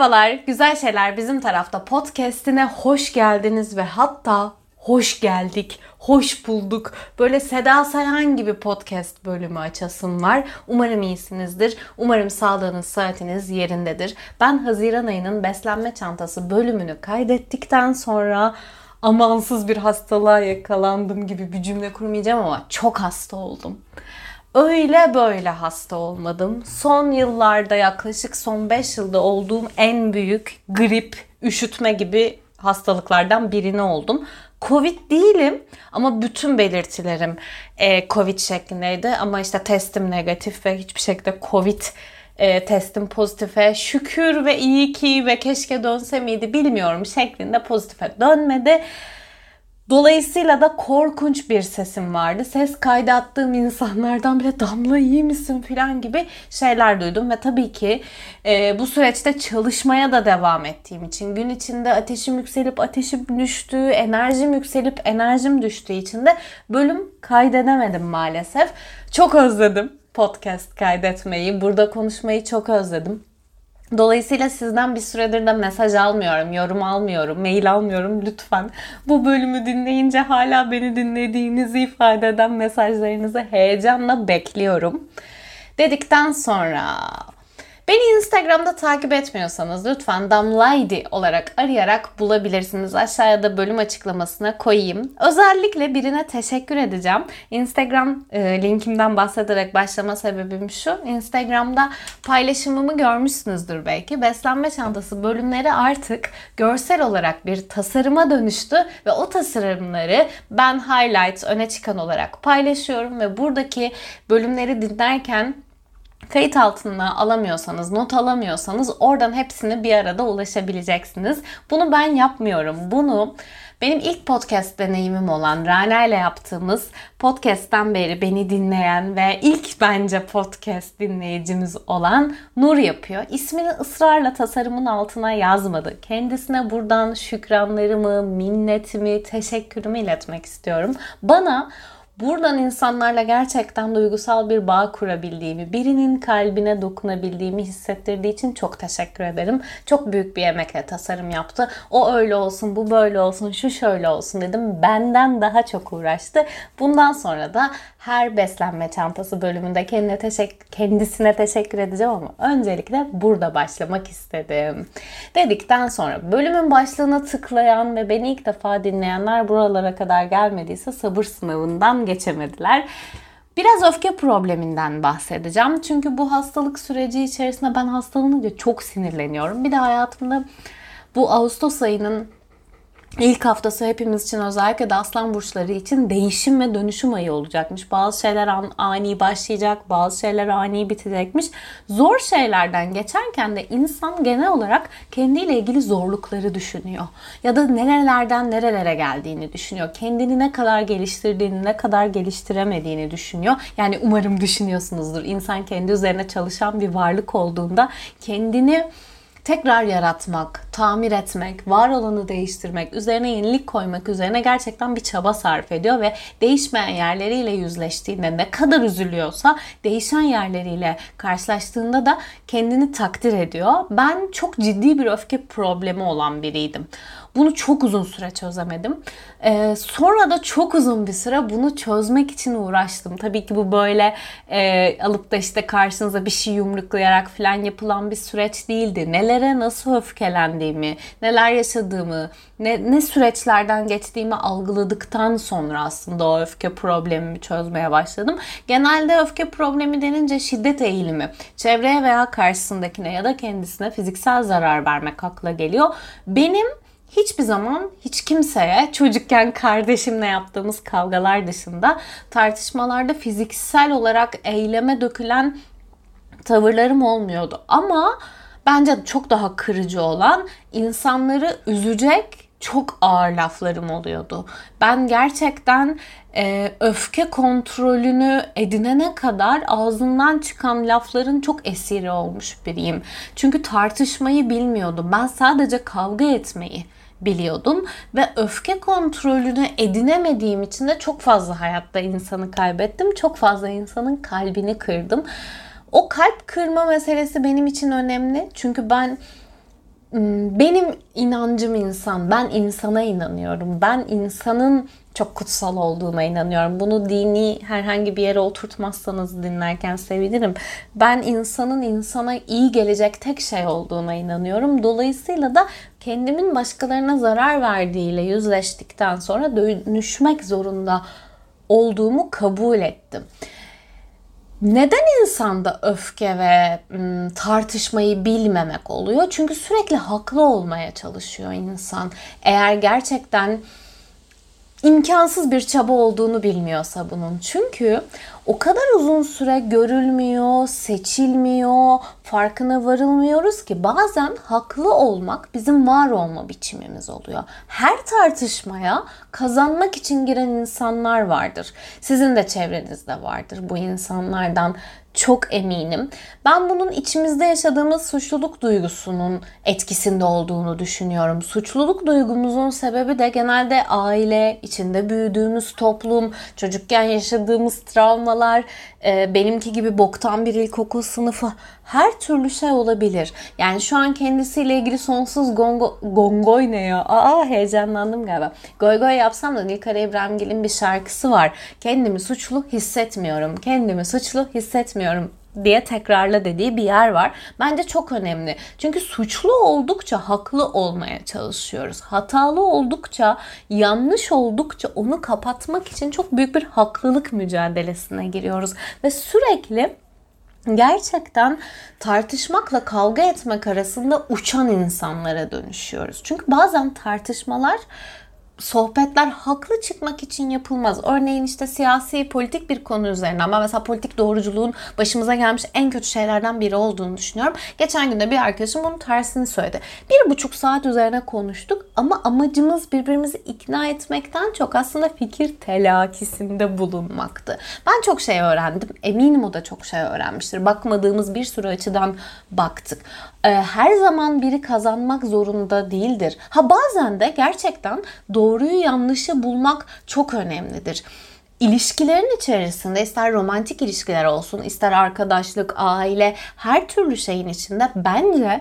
Merhabalar, Güzel Şeyler Bizim Tarafta podcastine hoş geldiniz ve hatta hoş geldik, hoş bulduk. Böyle Seda Sayan gibi podcast bölümü açasım var. Umarım iyisinizdir. Umarım sağlığınız, saatiniz yerindedir. Ben Haziran ayının beslenme çantası bölümünü kaydettikten sonra amansız bir hastalığa yakalandım gibi bir cümle kurmayacağım ama çok hasta oldum. Öyle böyle hasta olmadım. Son yıllarda yaklaşık son 5 yılda olduğum en büyük grip, üşütme gibi hastalıklardan birini oldum. Covid değilim ama bütün belirtilerim e, Covid şeklindeydi. Ama işte testim negatif ve hiçbir şekilde Covid e, testim pozitife şükür ve iyi ki ve keşke dönse miydi bilmiyorum şeklinde pozitife dönmedi. Dolayısıyla da korkunç bir sesim vardı. Ses kaydı attığım insanlardan bile Damla iyi misin falan gibi şeyler duydum. Ve tabii ki e, bu süreçte çalışmaya da devam ettiğim için gün içinde ateşim yükselip ateşim düştüğü, enerjim yükselip enerjim düştüğü için de bölüm kaydedemedim maalesef. Çok özledim podcast kaydetmeyi, burada konuşmayı çok özledim. Dolayısıyla sizden bir süredir de mesaj almıyorum, yorum almıyorum, mail almıyorum. Lütfen bu bölümü dinleyince hala beni dinlediğinizi ifade eden mesajlarınızı heyecanla bekliyorum. Dedikten sonra Beni Instagram'da takip etmiyorsanız lütfen Damlaydi olarak arayarak bulabilirsiniz. Aşağıya da bölüm açıklamasına koyayım. Özellikle birine teşekkür edeceğim. Instagram e, linkimden bahsederek başlama sebebim şu. Instagram'da paylaşımımı görmüşsünüzdür belki. Beslenme çantası bölümleri artık görsel olarak bir tasarıma dönüştü ve o tasarımları ben highlight öne çıkan olarak paylaşıyorum ve buradaki bölümleri dinlerken kayıt altına alamıyorsanız, not alamıyorsanız oradan hepsini bir arada ulaşabileceksiniz. Bunu ben yapmıyorum. Bunu benim ilk podcast deneyimim olan Rana ile yaptığımız podcast'ten beri beni dinleyen ve ilk bence podcast dinleyicimiz olan Nur yapıyor. İsmini ısrarla tasarımın altına yazmadı. Kendisine buradan şükranlarımı, minnetimi, teşekkürümü iletmek istiyorum. Bana buradan insanlarla gerçekten duygusal bir bağ kurabildiğimi, birinin kalbine dokunabildiğimi hissettirdiği için çok teşekkür ederim. Çok büyük bir emekle tasarım yaptı. O öyle olsun, bu böyle olsun, şu şöyle olsun dedim. Benden daha çok uğraştı. Bundan sonra da her beslenme çantası bölümünde kendine teşekkür, kendisine teşekkür edeceğim ama öncelikle burada başlamak istedim. Dedikten sonra bölümün başlığına tıklayan ve beni ilk defa dinleyenler buralara kadar gelmediyse sabır sınavından geçemediler. Biraz öfke probleminden bahsedeceğim. Çünkü bu hastalık süreci içerisinde ben hastalanınca çok sinirleniyorum. Bir de hayatımda bu Ağustos ayının İlk haftası hepimiz için özellikle de aslan burçları için değişim ve dönüşüm ayı olacakmış. Bazı şeyler ani başlayacak, bazı şeyler ani bitecekmiş. Zor şeylerden geçerken de insan genel olarak kendiyle ilgili zorlukları düşünüyor. Ya da nerelerden nerelere geldiğini düşünüyor. Kendini ne kadar geliştirdiğini, ne kadar geliştiremediğini düşünüyor. Yani umarım düşünüyorsunuzdur. İnsan kendi üzerine çalışan bir varlık olduğunda kendini tekrar yaratmak, tamir etmek, var olanı değiştirmek, üzerine yenilik koymak üzerine gerçekten bir çaba sarf ediyor ve değişmeyen yerleriyle yüzleştiğinde ne kadar üzülüyorsa değişen yerleriyle karşılaştığında da kendini takdir ediyor. Ben çok ciddi bir öfke problemi olan biriydim. Bunu çok uzun süre çözemedim. Ee, sonra da çok uzun bir süre bunu çözmek için uğraştım. Tabii ki bu böyle e, alıp da işte karşınıza bir şey yumruklayarak falan yapılan bir süreç değildi. Nelere nasıl öfkelendiğimi, neler yaşadığımı, ne, ne süreçlerden geçtiğimi algıladıktan sonra aslında o öfke problemimi çözmeye başladım. Genelde öfke problemi denince şiddet eğilimi, çevreye veya karşısındakine ya da kendisine fiziksel zarar vermek akla geliyor. Benim hiçbir zaman hiç kimseye çocukken kardeşimle yaptığımız kavgalar dışında tartışmalarda fiziksel olarak eyleme dökülen tavırlarım olmuyordu. Ama bence çok daha kırıcı olan insanları üzecek çok ağır laflarım oluyordu. Ben gerçekten e, öfke kontrolünü edinene kadar ağzından çıkan lafların çok esiri olmuş biriyim. Çünkü tartışmayı bilmiyordum. Ben sadece kavga etmeyi biliyordum ve öfke kontrolünü edinemediğim için de çok fazla hayatta insanı kaybettim. Çok fazla insanın kalbini kırdım. O kalp kırma meselesi benim için önemli. Çünkü ben Hmm, benim inancım insan. Ben insana inanıyorum. Ben insanın çok kutsal olduğuna inanıyorum. Bunu dini herhangi bir yere oturtmazsanız dinlerken sevinirim. Ben insanın insana iyi gelecek tek şey olduğuna inanıyorum. Dolayısıyla da kendimin başkalarına zarar verdiğiyle yüzleştikten sonra dönüşmek zorunda olduğumu kabul ettim. Neden insanda öfke ve tartışmayı bilmemek oluyor? Çünkü sürekli haklı olmaya çalışıyor insan. Eğer gerçekten imkansız bir çaba olduğunu bilmiyorsa bunun. Çünkü o kadar uzun süre görülmüyor, seçilmiyor, farkına varılmıyoruz ki bazen haklı olmak bizim var olma biçimimiz oluyor. Her tartışmaya kazanmak için giren insanlar vardır. Sizin de çevrenizde vardır bu insanlardan çok eminim. Ben bunun içimizde yaşadığımız suçluluk duygusunun etkisinde olduğunu düşünüyorum. Suçluluk duygumuzun sebebi de genelde aile, içinde büyüdüğümüz toplum, çocukken yaşadığımız travmalar, e, benimki gibi boktan bir ilkokul sınıfı her türlü şey olabilir. Yani şu an kendisiyle ilgili sonsuz gongo, gongoy ne ya? Aa heyecanlandım galiba. Goy yapsam da Nilkara İbrahimgil'in bir şarkısı var. Kendimi suçlu hissetmiyorum. Kendimi suçlu hissetmiyorum diye tekrarla dediği bir yer var. Bence çok önemli. Çünkü suçlu oldukça haklı olmaya çalışıyoruz. Hatalı oldukça, yanlış oldukça onu kapatmak için çok büyük bir haklılık mücadelesine giriyoruz ve sürekli gerçekten tartışmakla kavga etmek arasında uçan insanlara dönüşüyoruz. Çünkü bazen tartışmalar sohbetler haklı çıkmak için yapılmaz. Örneğin işte siyasi politik bir konu üzerine ama mesela politik doğruculuğun başımıza gelmiş en kötü şeylerden biri olduğunu düşünüyorum. Geçen günde bir arkadaşım bunun tersini söyledi. Bir buçuk saat üzerine konuştuk ama amacımız birbirimizi ikna etmekten çok aslında fikir telakisinde bulunmaktı. Ben çok şey öğrendim. Eminim o da çok şey öğrenmiştir. Bakmadığımız bir sürü açıdan baktık. Ee, her zaman biri kazanmak zorunda değildir. Ha bazen de gerçekten doğruyu yanlışı bulmak çok önemlidir. İlişkilerin içerisinde ister romantik ilişkiler olsun, ister arkadaşlık, aile, her türlü şeyin içinde bence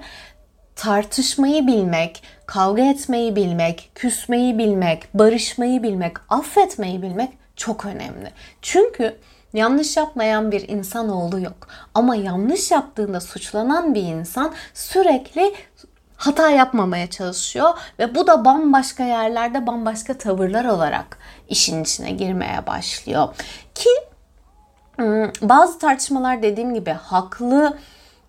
tartışmayı bilmek, kavga etmeyi bilmek, küsmeyi bilmek, barışmayı bilmek, affetmeyi bilmek çok önemli. Çünkü Yanlış yapmayan bir insan oğlu yok. Ama yanlış yaptığında suçlanan bir insan sürekli hata yapmamaya çalışıyor ve bu da bambaşka yerlerde bambaşka tavırlar olarak işin içine girmeye başlıyor. Ki ıı, bazı tartışmalar dediğim gibi haklı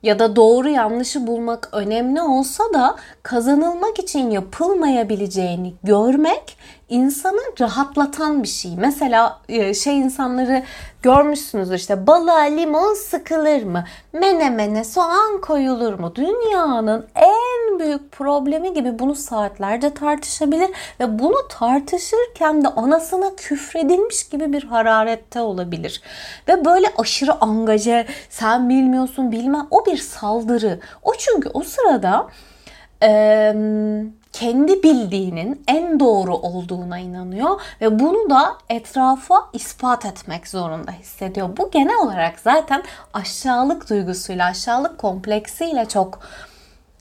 ya da doğru yanlışı bulmak önemli olsa da kazanılmak için yapılmayabileceğini görmek insanı rahatlatan bir şey. Mesela e, şey insanları görmüşsünüzdür işte balığa limon sıkılır mı? Menemene soğan koyulur mu? Dünyanın en büyük problemi gibi bunu saatlerce tartışabilir ve bunu tartışırken de anasına küfredilmiş gibi bir hararette olabilir. Ve böyle aşırı angaje sen bilmiyorsun bilmem o bir saldırı. O çünkü o sırada eee kendi bildiğinin en doğru olduğuna inanıyor ve bunu da etrafa ispat etmek zorunda hissediyor. Bu genel olarak zaten aşağılık duygusuyla, aşağılık kompleksiyle çok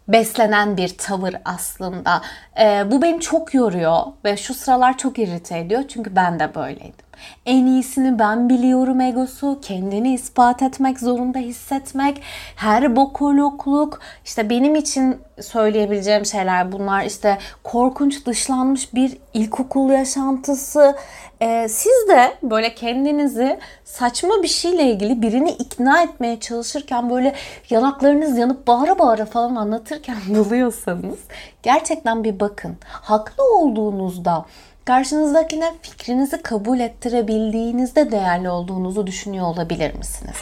beslenen bir tavır aslında. Ee, bu beni çok yoruyor ve şu sıralar çok irite ediyor çünkü ben de böyleydim. En iyisini ben biliyorum egosu, kendini ispat etmek zorunda hissetmek, her bokolokluk, işte benim için söyleyebileceğim şeyler bunlar işte korkunç dışlanmış bir ilkokul yaşantısı. Ee, siz de böyle kendinizi saçma bir şeyle ilgili birini ikna etmeye çalışırken böyle yanaklarınız yanıp bağıra bağıra falan anlatırken buluyorsanız gerçekten bir bakın. Haklı olduğunuzda karşınızdakine fikrinizi kabul ettirebildiğinizde değerli olduğunuzu düşünüyor olabilir misiniz?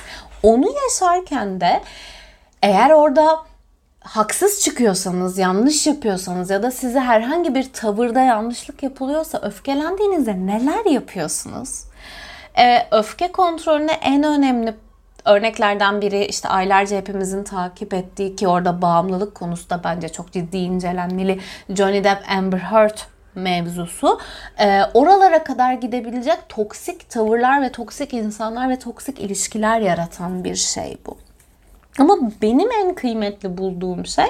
Onu yaşarken de eğer orada haksız çıkıyorsanız, yanlış yapıyorsanız ya da size herhangi bir tavırda yanlışlık yapılıyorsa öfkelendiğinizde neler yapıyorsunuz? Ee, öfke kontrolüne en önemli örneklerden biri işte aylarca hepimizin takip ettiği ki orada bağımlılık konusu da bence çok ciddi incelenmeli. Johnny Depp Amber Heard mevzusu. E, oralara kadar gidebilecek toksik tavırlar ve toksik insanlar ve toksik ilişkiler yaratan bir şey bu. Ama benim en kıymetli bulduğum şey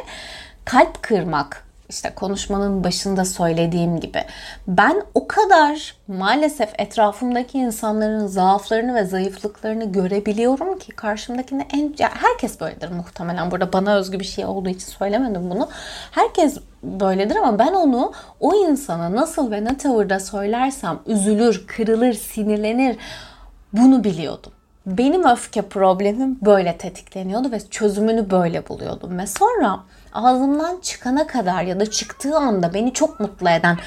kalp kırmak işte konuşmanın başında söylediğim gibi ben o kadar maalesef etrafımdaki insanların zaaflarını ve zayıflıklarını görebiliyorum ki karşımdakine en ya herkes böyledir muhtemelen burada bana özgü bir şey olduğu için söylemedim bunu. Herkes böyledir ama ben onu o insana nasıl ve ne tavırda söylersem üzülür, kırılır, sinirlenir bunu biliyordum. Benim öfke problemim böyle tetikleniyordu ve çözümünü böyle buluyordum. Ve sonra ağzımdan çıkana kadar ya da çıktığı anda beni çok mutlu eden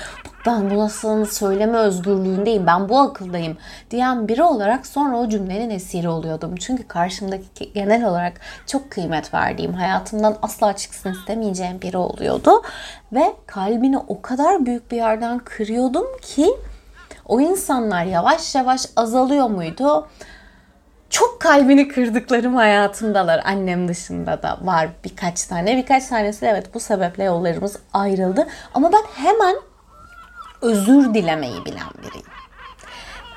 ben bu nasıl söyleme özgürlüğündeyim, ben bu akıldayım diyen biri olarak sonra o cümlenin esiri oluyordum. Çünkü karşımdaki genel olarak çok kıymet verdiğim, hayatımdan asla çıksın istemeyeceğim biri oluyordu. Ve kalbini o kadar büyük bir yerden kırıyordum ki o insanlar yavaş yavaş azalıyor muydu? Çok kalbini kırdıklarım hayatımdalar. Annem dışında da var birkaç tane. Birkaç tanesi evet bu sebeple yollarımız ayrıldı. Ama ben hemen özür dilemeyi bilen biriyim.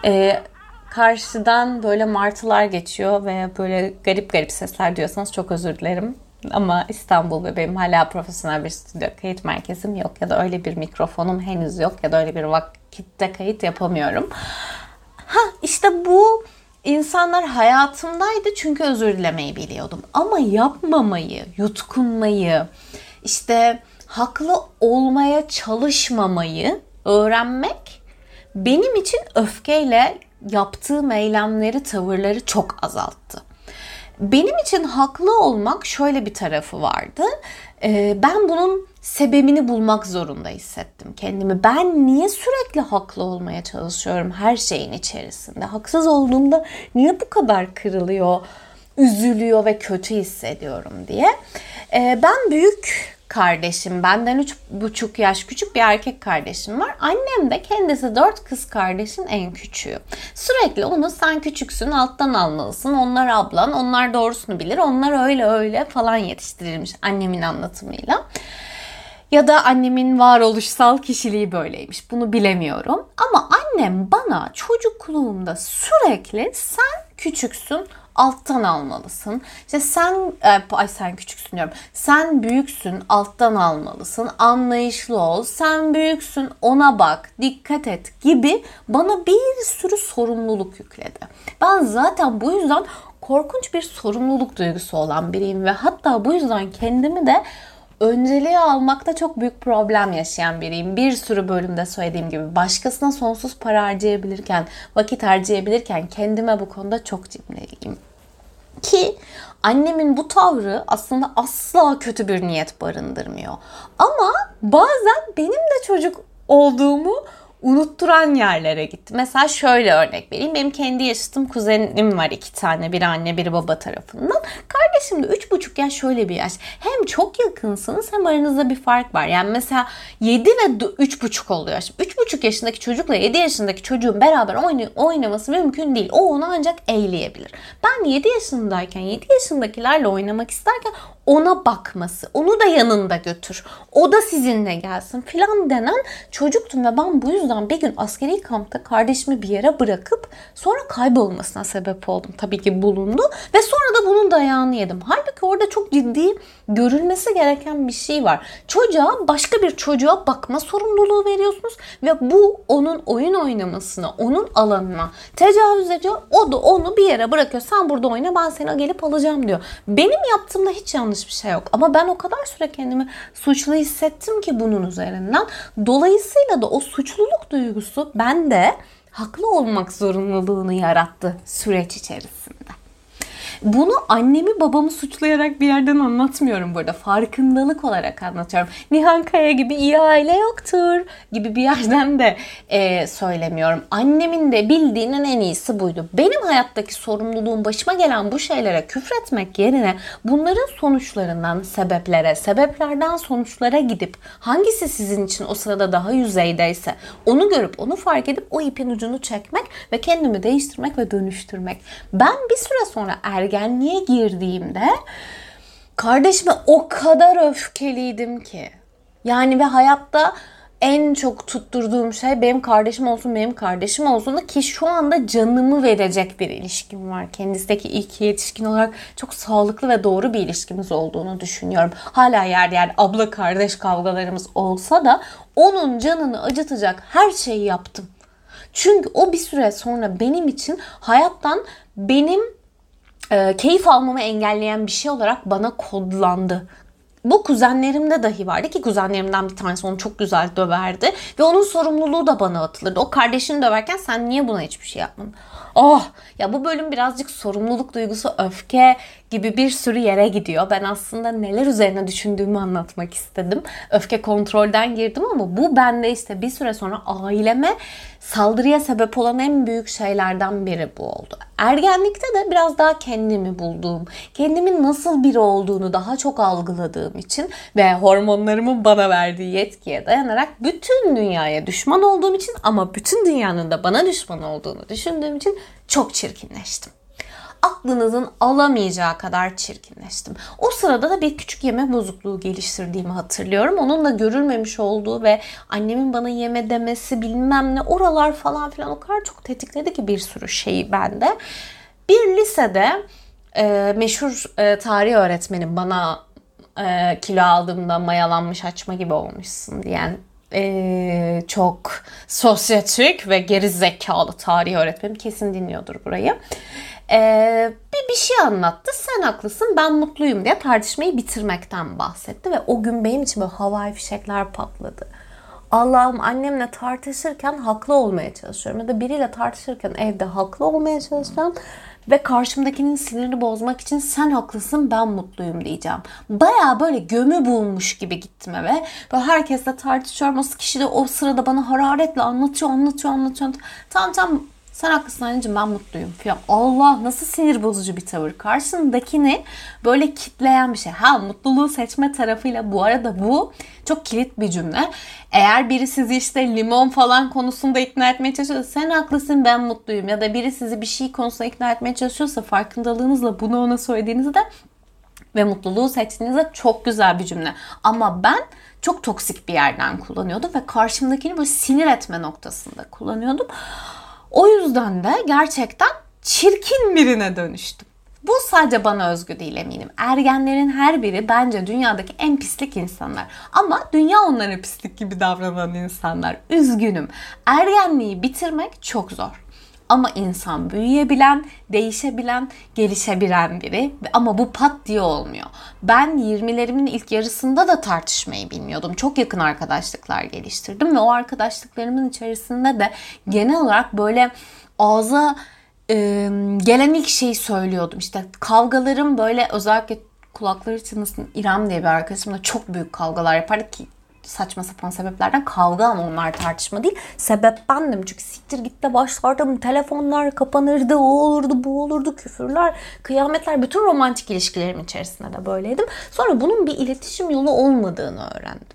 Ee, karşıdan böyle martılar geçiyor ve böyle garip garip sesler diyorsanız çok özür dilerim. Ama İstanbul ve benim hala profesyonel bir stüdyo kayıt merkezim yok ya da öyle bir mikrofonum henüz yok ya da öyle bir vakitte kayıt yapamıyorum. Ha işte bu insanlar hayatımdaydı çünkü özür dilemeyi biliyordum. Ama yapmamayı, yutkunmayı, işte haklı olmaya çalışmamayı öğrenmek benim için öfkeyle yaptığım eylemleri, tavırları çok azalttı. Benim için haklı olmak şöyle bir tarafı vardı. Ee, ben bunun sebebini bulmak zorunda hissettim kendimi. Ben niye sürekli haklı olmaya çalışıyorum her şeyin içerisinde? Haksız olduğumda niye bu kadar kırılıyor, üzülüyor ve kötü hissediyorum diye. Ee, ben büyük kardeşim. Benden üç buçuk yaş küçük bir erkek kardeşim var. Annem de kendisi dört kız kardeşin en küçüğü. Sürekli onu sen küçüksün alttan almalısın. Onlar ablan, onlar doğrusunu bilir. Onlar öyle öyle falan yetiştirilmiş annemin anlatımıyla. Ya da annemin varoluşsal kişiliği böyleymiş. Bunu bilemiyorum. Ama annem bana çocukluğumda sürekli sen küçüksün alttan almalısın. İşte sen e, ay sen küçüksün diyorum. Sen büyüksün, alttan almalısın. Anlayışlı ol. Sen büyüksün, ona bak, dikkat et gibi bana bir sürü sorumluluk yükledi. Ben zaten bu yüzden korkunç bir sorumluluk duygusu olan biriyim ve hatta bu yüzden kendimi de önceliği almakta çok büyük problem yaşayan biriyim. Bir sürü bölümde söylediğim gibi başkasına sonsuz para harcayabilirken, vakit harcayabilirken kendime bu konuda çok cimriyim. Ki annemin bu tavrı aslında asla kötü bir niyet barındırmıyor. Ama bazen benim de çocuk olduğumu unutturan yerlere gitti. Mesela şöyle örnek vereyim. Benim kendi yaşıtım kuzenim var iki tane. Biri anne biri baba tarafından. Kardeşim de üç buçuk yaş şöyle bir yaş. Hem çok yakınsınız hem aranızda bir fark var. Yani mesela 7 ve üç buçuk oluyor. Şimdi üç buçuk yaşındaki çocukla 7 yaşındaki çocuğun beraber oynaması mümkün değil. O onu ancak eğleyebilir. Ben 7 yaşındayken 7 yaşındakilerle oynamak isterken ona bakması, onu da yanında götür, o da sizinle gelsin filan denen çocuktum ve ben bu yüzden bir gün askeri kampta kardeşimi bir yere bırakıp sonra kaybolmasına sebep oldum. Tabii ki bulundu ve sonra da bunun dayağını yedim. Halbuki orada çok ciddi görülmesi gereken bir şey var. Çocuğa başka bir çocuğa bakma sorumluluğu veriyorsunuz ve bu onun oyun oynamasına, onun alanına tecavüz ediyor. O da onu bir yere bırakıyor. Sen burada oyna ben seni gelip alacağım diyor. Benim yaptığımda hiç yanlış bir şey yok. Ama ben o kadar süre kendimi suçlu hissettim ki bunun üzerinden. Dolayısıyla da o suçluluk duygusu bende haklı olmak zorunluluğunu yarattı süreç içerisinde. Bunu annemi babamı suçlayarak bir yerden anlatmıyorum burada. Farkındalık olarak anlatıyorum. Nihan Kaya gibi iyi aile yoktur gibi bir yerden de e, söylemiyorum. Annemin de bildiğinin en iyisi buydu. Benim hayattaki sorumluluğum başıma gelen bu şeylere küfretmek yerine bunların sonuçlarından sebeplere, sebeplerden sonuçlara gidip hangisi sizin için o sırada daha yüzeydeyse onu görüp onu fark edip o ipin ucunu çekmek ve kendimi değiştirmek ve dönüştürmek. Ben bir süre sonra ergen ergenliğe girdiğimde kardeşime o kadar öfkeliydim ki. Yani ve hayatta en çok tutturduğum şey benim kardeşim olsun, benim kardeşim olsun da ki şu anda canımı verecek bir ilişkim var. Kendisindeki ilk yetişkin olarak çok sağlıklı ve doğru bir ilişkimiz olduğunu düşünüyorum. Hala yer yer abla kardeş kavgalarımız olsa da onun canını acıtacak her şeyi yaptım. Çünkü o bir süre sonra benim için hayattan benim e, keyif almamı engelleyen bir şey olarak bana kodlandı. Bu kuzenlerimde dahi vardı ki kuzenlerimden bir tanesi onu çok güzel döverdi. Ve onun sorumluluğu da bana atılırdı. O kardeşini döverken sen niye buna hiçbir şey yapmadın? Oh ya bu bölüm birazcık sorumluluk duygusu, öfke gibi bir sürü yere gidiyor. Ben aslında neler üzerine düşündüğümü anlatmak istedim. Öfke kontrolden girdim ama bu bende işte bir süre sonra aileme saldırıya sebep olan en büyük şeylerden biri bu oldu. Ergenlikte de biraz daha kendimi bulduğum, kendimin nasıl biri olduğunu daha çok algıladığım için ve hormonlarımın bana verdiği yetkiye dayanarak bütün dünyaya düşman olduğum için ama bütün dünyanın da bana düşman olduğunu düşündüğüm için çok çirkinleştim aklınızın alamayacağı kadar çirkinleştim. O sırada da bir küçük yeme bozukluğu geliştirdiğimi hatırlıyorum. Onun da görülmemiş olduğu ve annemin bana yeme demesi bilmem ne oralar falan filan o kadar çok tetikledi ki bir sürü şeyi bende. Bir lisede e, meşhur e, tarih öğretmenim bana e, kilo aldığımda mayalanmış açma gibi olmuşsun diyen e, çok sosyetik ve geri zekalı tarih öğretmenim kesin dinliyordur burayı ee, bir bir şey anlattı. Sen haklısın ben mutluyum diye tartışmayı bitirmekten bahsetti ve o gün benim için böyle havai fişekler patladı. Allah'ım annemle tartışırken haklı olmaya çalışıyorum ya da biriyle tartışırken evde haklı olmaya çalışacağım ve karşımdakinin sinirini bozmak için sen haklısın ben mutluyum diyeceğim. Baya böyle gömü bulmuş gibi gittim eve. Böyle herkesle tartışıyorum. O kişi de o sırada bana hararetle anlatıyor, anlatıyor, anlatıyor. Tamam tamam sen haklısın anneciğim ben mutluyum falan. Allah nasıl sinir bozucu bir tavır. Karşındakini böyle kitleyen bir şey. Ha mutluluğu seçme tarafıyla bu arada bu çok kilit bir cümle. Eğer biri sizi işte limon falan konusunda ikna etmeye çalışıyorsa sen haklısın ben mutluyum. Ya da biri sizi bir şey konusunda ikna etmeye çalışıyorsa farkındalığınızla bunu ona söylediğinizde ve mutluluğu seçtiğinizde çok güzel bir cümle. Ama ben çok toksik bir yerden kullanıyordum ve karşımdakini böyle sinir etme noktasında kullanıyordum. O yüzden de gerçekten çirkin birine dönüştüm. Bu sadece bana özgü değil eminim. Ergenlerin her biri bence dünyadaki en pislik insanlar. Ama dünya onlara pislik gibi davranan insanlar. Üzgünüm. Ergenliği bitirmek çok zor. Ama insan büyüyebilen, değişebilen, gelişebilen biri. Ama bu pat diye olmuyor. Ben 20'lerimin ilk yarısında da tartışmayı bilmiyordum. Çok yakın arkadaşlıklar geliştirdim ve o arkadaşlıklarımın içerisinde de genel olarak böyle ağza e, gelen ilk şeyi söylüyordum. İşte kavgalarım böyle özellikle kulakları çınlasın İrem diye bir arkadaşımla çok büyük kavgalar yapardık ki saçma sapan sebeplerden kavga ama onlar tartışma değil. Sebep bendim çünkü siktir gitti başlardım. Telefonlar kapanırdı, o olurdu, bu olurdu, küfürler, kıyametler. Bütün romantik ilişkilerim içerisinde de böyleydim. Sonra bunun bir iletişim yolu olmadığını öğrendim.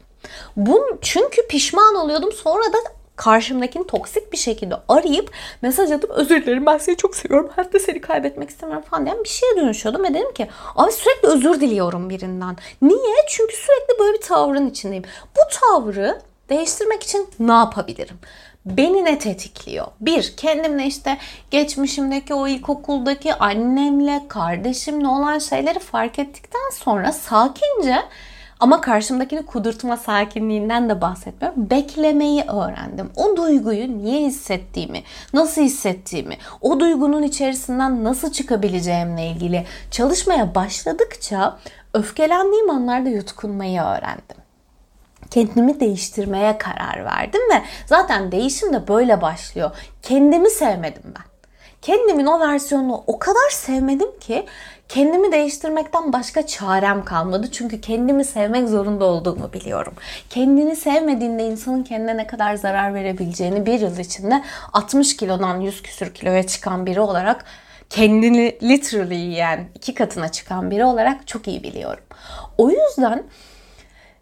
Bun, çünkü pişman oluyordum. Sonra da karşımdakini toksik bir şekilde arayıp mesaj atıp özür dilerim ben seni çok seviyorum hatta seni kaybetmek istemiyorum falan diyen bir şeye dönüşüyordum ve dedim ki abi sürekli özür diliyorum birinden. Niye? Çünkü sürekli böyle bir tavrın içindeyim. Bu tavrı değiştirmek için ne yapabilirim? beni ne tetikliyor? Bir, kendimle işte geçmişimdeki o ilkokuldaki annemle, kardeşimle olan şeyleri fark ettikten sonra sakince ama karşımdakini kudurtma sakinliğinden de bahsetmiyorum. Beklemeyi öğrendim. O duyguyu niye hissettiğimi, nasıl hissettiğimi, o duygunun içerisinden nasıl çıkabileceğimle ilgili çalışmaya başladıkça öfkelendiğim anlarda yutkunmayı öğrendim kendimi değiştirmeye karar verdim ve zaten değişim de böyle başlıyor. Kendimi sevmedim ben. Kendimin o versiyonunu o kadar sevmedim ki kendimi değiştirmekten başka çarem kalmadı. Çünkü kendimi sevmek zorunda olduğumu biliyorum. Kendini sevmediğinde insanın kendine ne kadar zarar verebileceğini bir yıl içinde 60 kilodan 100 küsür kiloya çıkan biri olarak kendini literally yiyen iki katına çıkan biri olarak çok iyi biliyorum. O yüzden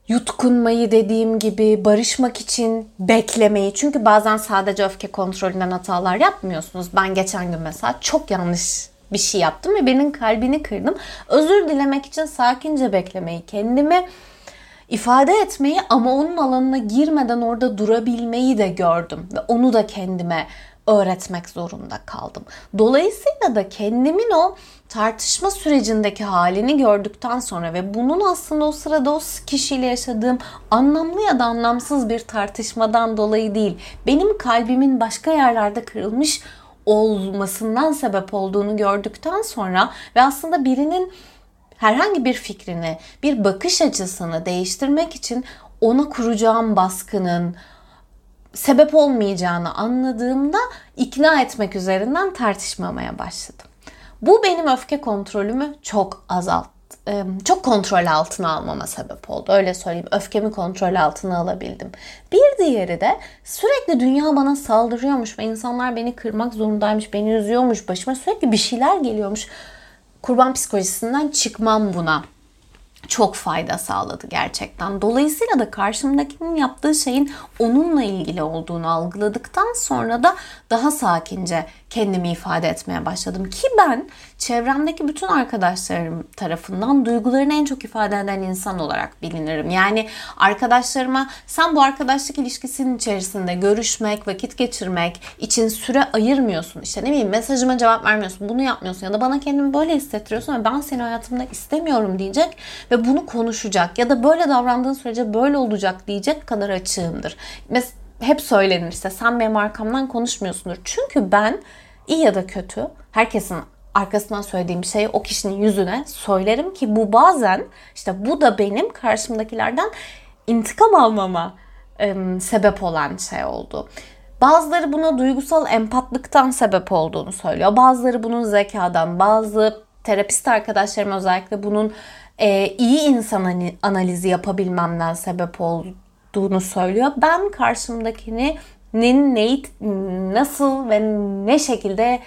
yutkunmayı dediğim gibi barışmak için beklemeyi çünkü bazen sadece öfke kontrolünden hatalar yapmıyorsunuz. Ben geçen gün mesela çok yanlış bir şey yaptım ve birinin kalbini kırdım. Özür dilemek için sakince beklemeyi, kendimi ifade etmeyi ama onun alanına girmeden orada durabilmeyi de gördüm ve onu da kendime öğretmek zorunda kaldım. Dolayısıyla da kendimin o tartışma sürecindeki halini gördükten sonra ve bunun aslında o sırada o kişiyle yaşadığım anlamlı ya da anlamsız bir tartışmadan dolayı değil, benim kalbimin başka yerlerde kırılmış olmasından sebep olduğunu gördükten sonra ve aslında birinin herhangi bir fikrini, bir bakış açısını değiştirmek için ona kuracağım baskının sebep olmayacağını anladığımda ikna etmek üzerinden tartışmamaya başladım. Bu benim öfke kontrolümü çok azalttı. Çok kontrol altına almama sebep oldu. Öyle söyleyeyim. Öfkemi kontrol altına alabildim. Bir diğeri de sürekli dünya bana saldırıyormuş ve insanlar beni kırmak zorundaymış, beni üzüyormuş, başıma sürekli bir şeyler geliyormuş. Kurban psikolojisinden çıkmam buna çok fayda sağladı gerçekten. Dolayısıyla da karşımdakinin yaptığı şeyin onunla ilgili olduğunu algıladıktan sonra da daha sakince kendimi ifade etmeye başladım. Ki ben çevremdeki bütün arkadaşlarım tarafından duygularını en çok ifade eden insan olarak bilinirim. Yani arkadaşlarıma sen bu arkadaşlık ilişkisinin içerisinde görüşmek, vakit geçirmek için süre ayırmıyorsun. İşte ne bileyim mesajıma cevap vermiyorsun, bunu yapmıyorsun ya da bana kendimi böyle hissettiriyorsun ve ben seni hayatımda istemiyorum diyecek ve bunu konuşacak ya da böyle davrandığın sürece böyle olacak diyecek kadar açığımdır. Mesela hep söylenir işte sen benim arkamdan konuşmuyorsundur. Çünkü ben iyi ya da kötü herkesin arkasından söylediğim şeyi o kişinin yüzüne söylerim ki bu bazen işte bu da benim karşımdakilerden intikam almama e, sebep olan şey oldu. Bazıları buna duygusal empatlıktan sebep olduğunu söylüyor. Bazıları bunun zekadan, bazı terapist arkadaşlarım özellikle bunun e, iyi insan analizi yapabilmemden sebep olduğunu söylüyor. Ben karşımdakini neyi nasıl ve ne şekilde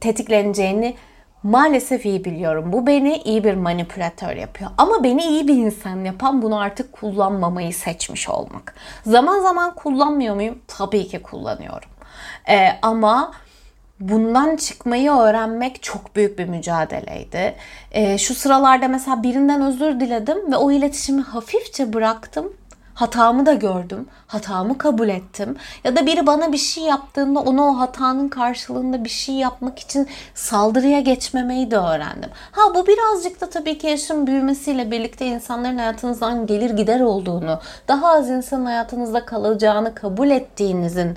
tetikleneceğini maalesef iyi biliyorum. Bu beni iyi bir manipülatör yapıyor. Ama beni iyi bir insan yapan bunu artık kullanmamayı seçmiş olmak. Zaman zaman kullanmıyor muyum? Tabii ki kullanıyorum. Ee, ama bundan çıkmayı öğrenmek çok büyük bir mücadeleydi. Ee, şu sıralarda mesela birinden özür diledim ve o iletişimi hafifçe bıraktım Hatamı da gördüm. Hatamı kabul ettim. Ya da biri bana bir şey yaptığında ona o hatanın karşılığında bir şey yapmak için saldırıya geçmemeyi de öğrendim. Ha bu birazcık da tabii ki yaşın büyümesiyle birlikte insanların hayatınızdan gelir gider olduğunu, daha az insanın hayatınızda kalacağını kabul ettiğinizin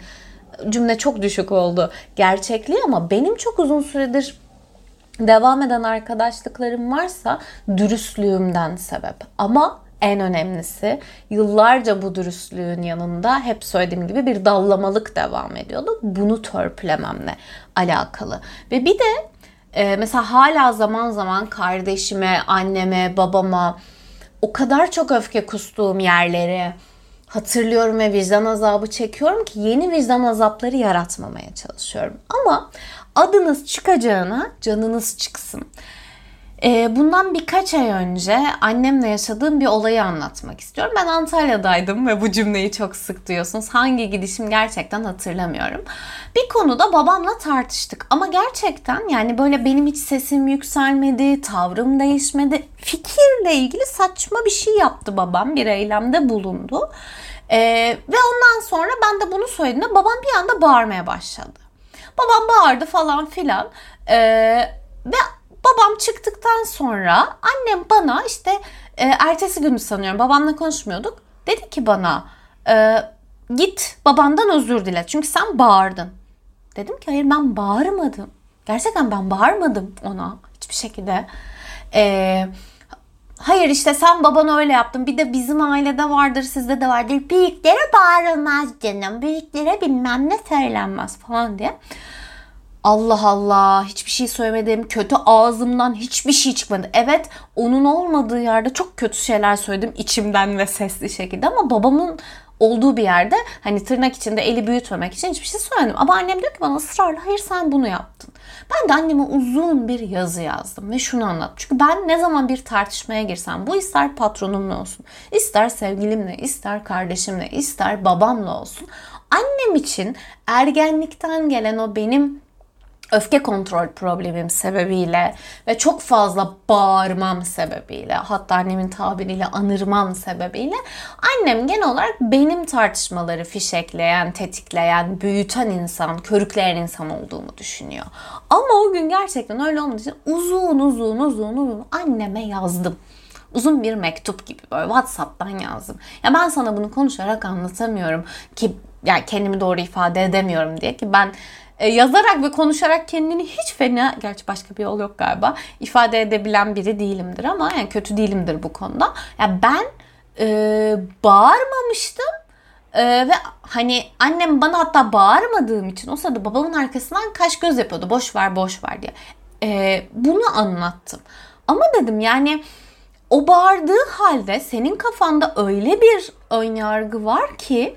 cümle çok düşük oldu. Gerçekliği ama benim çok uzun süredir devam eden arkadaşlıklarım varsa dürüstlüğümden sebep. Ama en önemlisi yıllarca bu dürüstlüğün yanında hep söylediğim gibi bir dallamalık devam ediyordu. Bunu törpülememle alakalı. Ve bir de e, mesela hala zaman zaman kardeşime, anneme, babama o kadar çok öfke kustuğum yerleri hatırlıyorum ve vicdan azabı çekiyorum ki yeni vicdan azapları yaratmamaya çalışıyorum. Ama adınız çıkacağına canınız çıksın. Ee, bundan birkaç ay önce annemle yaşadığım bir olayı anlatmak istiyorum. Ben Antalya'daydım ve bu cümleyi çok sık duyuyorsunuz. Hangi gidişim gerçekten hatırlamıyorum. Bir konuda babamla tartıştık ama gerçekten yani böyle benim hiç sesim yükselmedi, tavrım değişmedi. Fikirle ilgili saçma bir şey yaptı babam, bir eylemde bulundu. Ee, ve ondan sonra ben de bunu söylediğimde babam bir anda bağırmaya başladı. Babam bağırdı falan filan. Ee, ve Babam çıktıktan sonra annem bana işte e, ertesi günü sanıyorum babamla konuşmuyorduk. Dedi ki bana e, git babandan özür dile çünkü sen bağırdın. Dedim ki hayır ben bağırmadım. Gerçekten ben bağırmadım ona hiçbir şekilde. Eee Hayır işte sen babana öyle yaptın. Bir de bizim ailede vardır, sizde de vardır. Büyüklere bağırılmaz canım. Büyüklere bilmem ne söylenmez falan diye. Allah Allah hiçbir şey söylemedim. Kötü ağzımdan hiçbir şey çıkmadı. Evet onun olmadığı yerde çok kötü şeyler söyledim içimden ve sesli şekilde ama babamın olduğu bir yerde hani tırnak içinde eli büyütmemek için hiçbir şey söylemedim. Ama annem diyor ki bana ısrarla hayır sen bunu yaptın. Ben de anneme uzun bir yazı yazdım ve şunu anlattım. Çünkü ben ne zaman bir tartışmaya girsem bu ister patronumla olsun, ister sevgilimle, ister kardeşimle, ister babamla olsun. Annem için ergenlikten gelen o benim öfke kontrol problemim sebebiyle ve çok fazla bağırmam sebebiyle hatta annemin tabiriyle anırmam sebebiyle annem genel olarak benim tartışmaları fişekleyen, tetikleyen, büyüten insan, körükleyen insan olduğumu düşünüyor. Ama o gün gerçekten öyle olmadığı için uzun uzun uzun uzun anneme yazdım uzun bir mektup gibi böyle WhatsApp'tan yazdım. Ya ben sana bunu konuşarak anlatamıyorum ki yani kendimi doğru ifade edemiyorum diye ki ben e, yazarak ve konuşarak kendini hiç fena, gerçi başka bir yol yok galiba, ifade edebilen biri değilimdir ama yani kötü değilimdir bu konuda. Ya yani ben e, bağırmamıştım ee, ve hani annem bana hatta bağırmadığım için o sırada babamın arkasından kaş göz yapıyordu. Boş ver boş ver diye. Ee, bunu anlattım. Ama dedim yani o bağırdığı halde senin kafanda öyle bir ön yargı var ki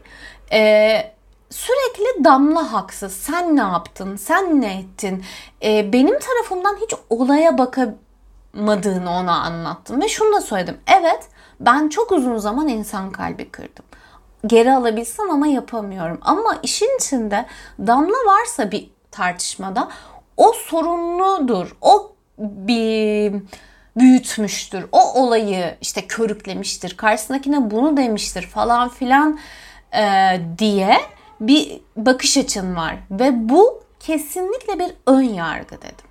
e, sürekli damla haksız. Sen ne yaptın? Sen ne ettin? E, benim tarafımdan hiç olaya bakamadığını ona anlattım. Ve şunu da söyledim. Evet ben çok uzun zaman insan kalbi kırdım. Geri alabilsem ama yapamıyorum. Ama işin içinde damla varsa bir tartışmada o sorunludur. O bir büyütmüştür. O olayı işte körüklemiştir. Karşısındakine bunu demiştir falan filan e, diye bir bakış açın var. Ve bu kesinlikle bir ön yargı dedim.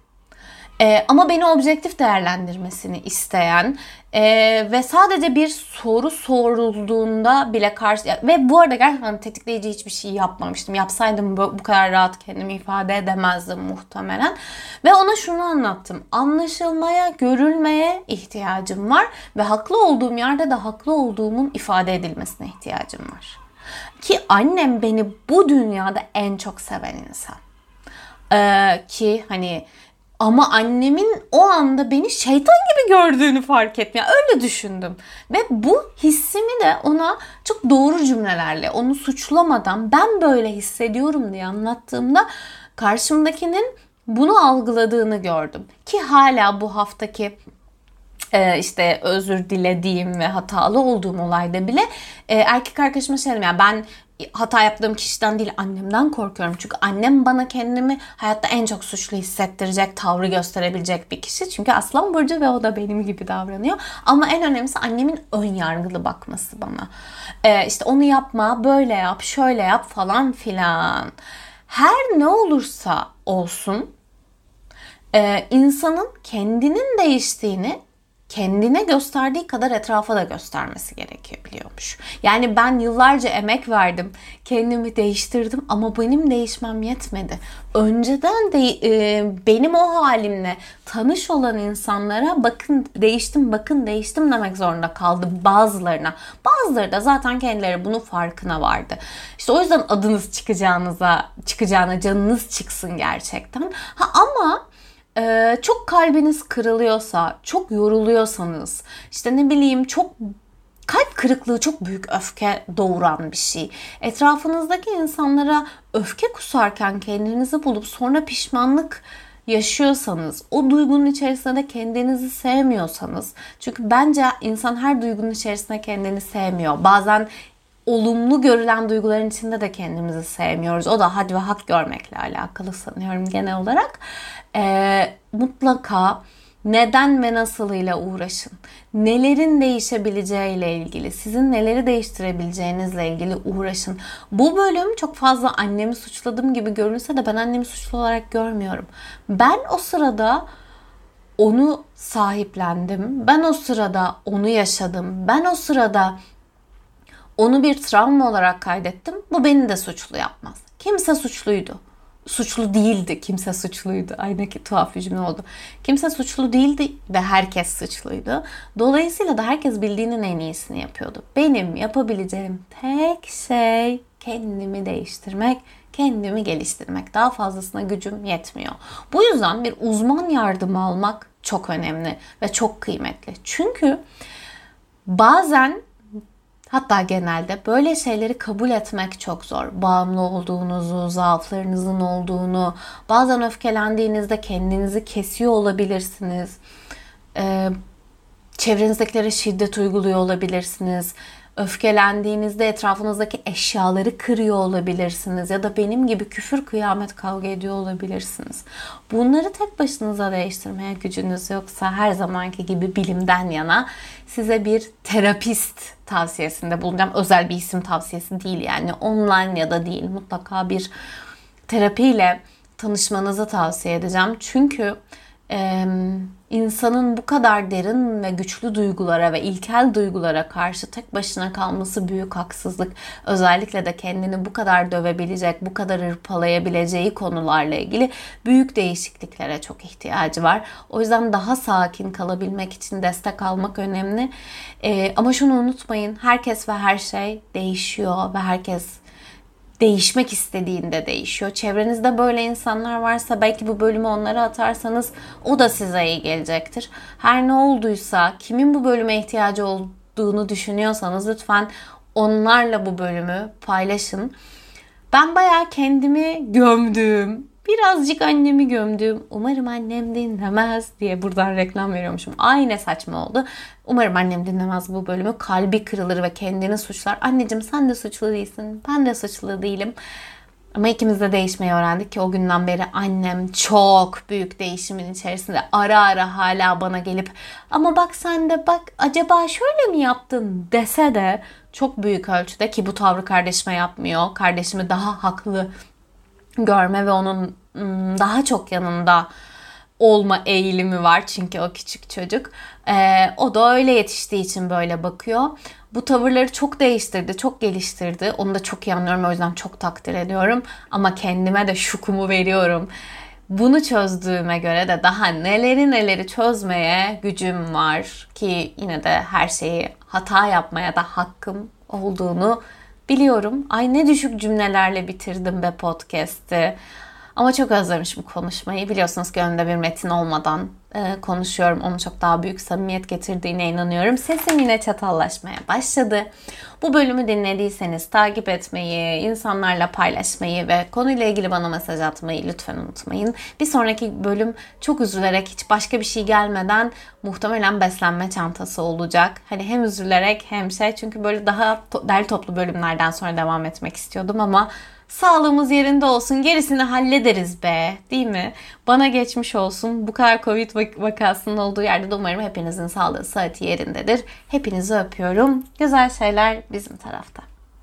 E, ama beni objektif değerlendirmesini isteyen e, ve sadece bir soru sorulduğunda bile karşı ve bu arada gerçekten tetikleyici hiçbir şey yapmamıştım. Yapsaydım bu, bu kadar rahat kendimi ifade edemezdim muhtemelen. Ve ona şunu anlattım. Anlaşılmaya, görülmeye ihtiyacım var ve haklı olduğum yerde de haklı olduğumun ifade edilmesine ihtiyacım var. Ki annem beni bu dünyada en çok seven insan. Ee, ki hani ama annemin o anda beni şeytan gibi gördüğünü fark ettim. Yani öyle düşündüm. Ve bu hissimi de ona çok doğru cümlelerle, onu suçlamadan ben böyle hissediyorum diye anlattığımda karşımdakinin bunu algıladığını gördüm. Ki hala bu haftaki e, işte özür dilediğim ve hatalı olduğum olayda bile e, erkek arkadaşıma şey dedim yani ben hata yaptığım kişiden değil annemden korkuyorum. Çünkü annem bana kendimi hayatta en çok suçlu hissettirecek, tavrı gösterebilecek bir kişi. Çünkü Aslan Burcu ve o da benim gibi davranıyor. Ama en önemlisi annemin ön yargılı bakması bana. Ee, işte onu yapma, böyle yap, şöyle yap falan filan. Her ne olursa olsun e, insanın kendinin değiştiğini kendine gösterdiği kadar etrafa da göstermesi gerekiyor biliyormuş. Yani ben yıllarca emek verdim, kendimi değiştirdim ama benim değişmem yetmedi. Önceden de e, benim o halimle tanış olan insanlara bakın değiştim, bakın değiştim demek zorunda kaldı bazılarına. Bazıları da zaten kendileri bunun farkına vardı. İşte o yüzden adınız çıkacağınıza, çıkacağına canınız çıksın gerçekten. Ha ama ee, çok kalbiniz kırılıyorsa, çok yoruluyorsanız, işte ne bileyim çok kalp kırıklığı çok büyük öfke doğuran bir şey. Etrafınızdaki insanlara öfke kusarken kendinizi bulup sonra pişmanlık yaşıyorsanız, o duygunun içerisinde de kendinizi sevmiyorsanız, çünkü bence insan her duygunun içerisinde kendini sevmiyor. Bazen olumlu görülen duyguların içinde de kendimizi sevmiyoruz. O da had ve hak görmekle alakalı sanıyorum genel olarak. Ee, mutlaka neden ve nasıl ile uğraşın. Nelerin değişebileceğiyle ilgili, sizin neleri değiştirebileceğinizle ilgili uğraşın. Bu bölüm çok fazla annemi suçladığım gibi görünse de ben annemi suçlu olarak görmüyorum. Ben o sırada onu sahiplendim. Ben o sırada onu yaşadım. Ben o sırada onu bir travma olarak kaydettim. Bu beni de suçlu yapmaz. Kimse suçluydu. Suçlu değildi. Kimse suçluydu. Aynı ki tuhaf bir cümle oldu. Kimse suçlu değildi ve herkes suçluydu. Dolayısıyla da herkes bildiğinin en iyisini yapıyordu. Benim yapabileceğim tek şey kendimi değiştirmek, kendimi geliştirmek. Daha fazlasına gücüm yetmiyor. Bu yüzden bir uzman yardımı almak çok önemli ve çok kıymetli. Çünkü bazen Hatta genelde böyle şeyleri kabul etmek çok zor. Bağımlı olduğunuzu, zaaflarınızın olduğunu, bazen öfkelendiğinizde kendinizi kesiyor olabilirsiniz. Ee, çevrenizdekilere şiddet uyguluyor olabilirsiniz. Öfkelendiğinizde etrafınızdaki eşyaları kırıyor olabilirsiniz ya da benim gibi küfür kıyamet kavga ediyor olabilirsiniz. Bunları tek başınıza değiştirmeye gücünüz yoksa her zamanki gibi bilimden yana size bir terapist tavsiyesinde bulunacağım. Özel bir isim tavsiyesi değil yani online ya da değil mutlaka bir terapiyle tanışmanızı tavsiye edeceğim. Çünkü e, insanın bu kadar derin ve güçlü duygulara ve ilkel duygulara karşı tek başına kalması büyük haksızlık. Özellikle de kendini bu kadar dövebilecek, bu kadar hırpalayabileceği konularla ilgili büyük değişikliklere çok ihtiyacı var. O yüzden daha sakin kalabilmek için destek almak önemli. E, ama şunu unutmayın, herkes ve her şey değişiyor ve herkes değişmek istediğinde değişiyor. Çevrenizde böyle insanlar varsa belki bu bölümü onlara atarsanız o da size iyi gelecektir. Her ne olduysa kimin bu bölüme ihtiyacı olduğunu düşünüyorsanız lütfen onlarla bu bölümü paylaşın. Ben bayağı kendimi gömdüm. Birazcık annemi gömdüm. Umarım annem dinlemez diye buradan reklam veriyormuşum. Ay ne saçma oldu. Umarım annem dinlemez bu bölümü. Kalbi kırılır ve kendini suçlar. Anneciğim sen de suçlu değilsin. Ben de suçlu değilim. Ama ikimiz de değişmeyi öğrendik ki o günden beri annem çok büyük değişimin içerisinde ara ara hala bana gelip ama bak sen de bak acaba şöyle mi yaptın dese de çok büyük ölçüde ki bu tavrı kardeşime yapmıyor. Kardeşimi daha haklı görme ve onun daha çok yanında olma eğilimi var çünkü o küçük çocuk. Ee, o da öyle yetiştiği için böyle bakıyor. Bu tavırları çok değiştirdi, çok geliştirdi. Onu da çok iyi anlıyorum o yüzden çok takdir ediyorum. Ama kendime de şukumu veriyorum. Bunu çözdüğüme göre de daha neleri neleri çözmeye gücüm var ki yine de her şeyi hata yapmaya da hakkım olduğunu biliyorum. Ay ne düşük cümlelerle bitirdim be podcast'i. Ama çok özlemişim konuşmayı. Biliyorsunuz ki önünde bir metin olmadan e, konuşuyorum. Onun çok daha büyük samimiyet getirdiğine inanıyorum. Sesim yine çatallaşmaya başladı. Bu bölümü dinlediyseniz takip etmeyi, insanlarla paylaşmayı ve konuyla ilgili bana mesaj atmayı lütfen unutmayın. Bir sonraki bölüm çok üzülerek hiç başka bir şey gelmeden muhtemelen beslenme çantası olacak. Hani hem üzülerek hem şey çünkü böyle daha to- derli toplu bölümlerden sonra devam etmek istiyordum ama Sağlığımız yerinde olsun gerisini hallederiz be değil mi? Bana geçmiş olsun. Bu kadar Covid vakasının olduğu yerde de umarım hepinizin sağlığı saati yerindedir. Hepinizi öpüyorum. Güzel şeyler bizim tarafta.